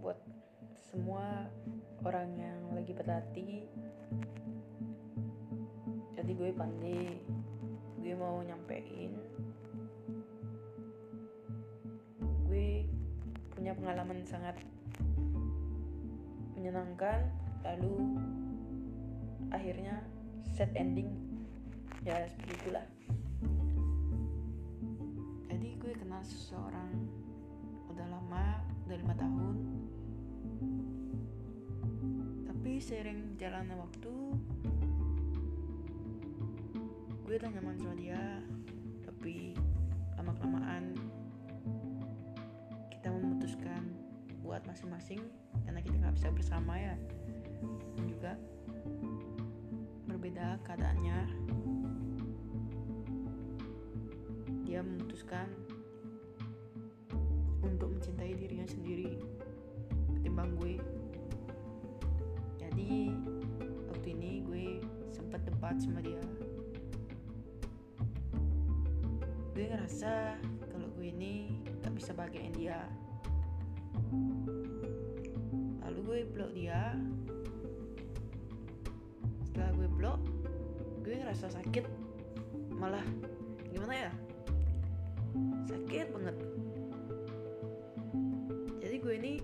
buat semua orang yang lagi berlatih. Jadi gue pandai gue mau nyampein. Gue punya pengalaman sangat menyenangkan lalu akhirnya set ending. Ya seperti itulah. Jadi gue kenal seseorang udah lama udah lima tahun. Tapi sering jalannya waktu gue udah nyaman sama dia. Tapi lama kelamaan kita memutuskan buat masing-masing karena kita nggak bisa bersama ya. Dan juga berbeda keadaannya. Dia memutuskan untuk mencintai dirinya sendiri ketimbang gue. Jadi waktu ini gue sempat debat sama dia. Gue ngerasa kalau gue ini gak bisa bahagiain dia. Lalu gue blok dia. Setelah gue blok gue ngerasa sakit. Malah gimana ya? Sakit banget ini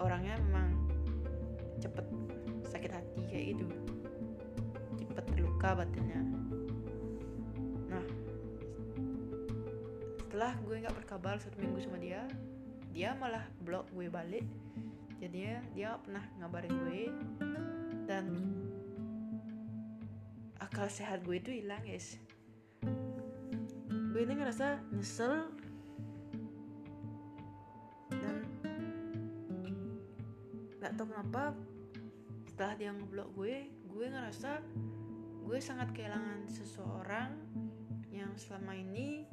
orangnya memang cepet sakit hati kayak gitu. Cepet terluka batinnya. Nah setelah gue nggak berkabar satu minggu sama dia dia malah blok gue balik. Jadinya dia pernah ngabarin gue. Dan akal sehat gue itu hilang guys. Gue ini ngerasa nyesel nggak kenapa setelah dia ngeblok gue gue ngerasa gue sangat kehilangan seseorang yang selama ini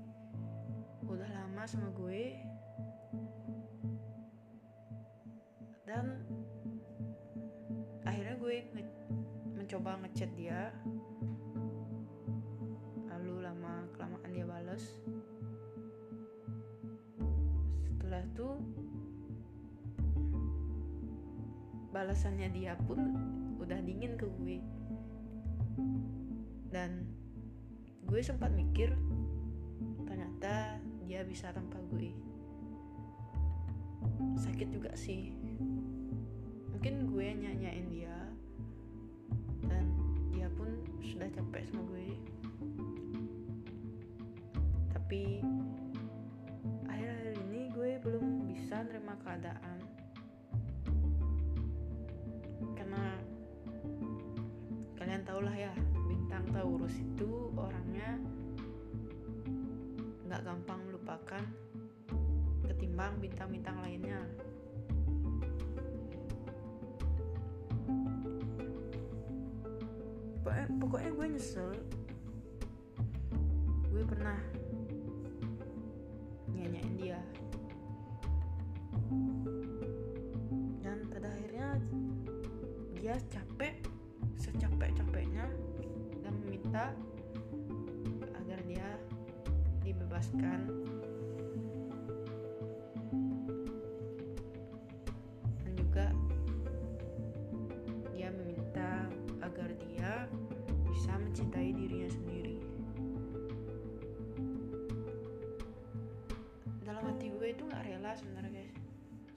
udah lama sama gue. Dan akhirnya gue nge- mencoba ngechat dia. Lalu lama kelamaan dia balas setelah itu balasannya dia pun udah dingin ke gue. Dan gue sempat mikir ternyata dia bisa tanpa gue. Sakit juga sih. Mungkin gue nyanyain dia dan dia pun sudah capek sama gue. Tapi akhir-akhir ini gue belum bisa nerima keadaan tau lah ya bintang Taurus itu orangnya nggak gampang melupakan ketimbang bintang-bintang lainnya. Pokoknya, pokoknya gue nyesel. Gue pernah nyanyain dia. Dan pada akhirnya dia capek secapek-capeknya dan meminta agar dia dibebaskan. Dan juga dia meminta agar dia bisa mencintai dirinya sendiri. Dalam hati gue itu nggak rela sebenarnya guys.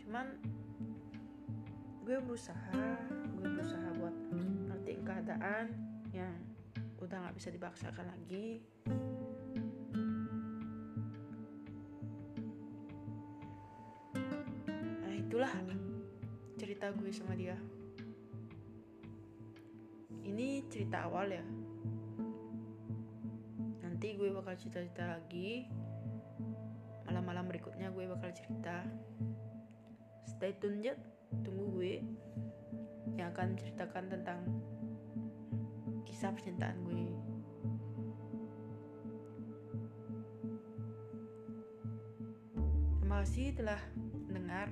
Cuman gue berusaha gue berusaha keadaan yang udah nggak bisa dipaksakan lagi. Nah itulah cerita gue sama dia. Ini cerita awal ya. Nanti gue bakal cerita-cerita lagi. Malam-malam berikutnya gue bakal cerita. Stay tune aja tunggu gue yang akan menceritakan tentang kisah percintaan gue. Terima kasih telah mendengar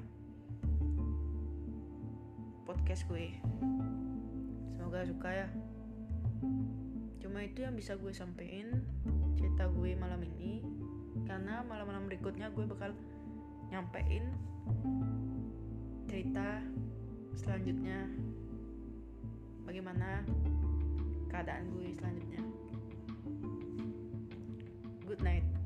podcast gue. Semoga suka ya. Cuma itu yang bisa gue sampein cerita gue malam ini karena malam-malam berikutnya gue bakal nyampein cerita selanjutnya. Bagaimana keadaan gue selanjutnya. Good night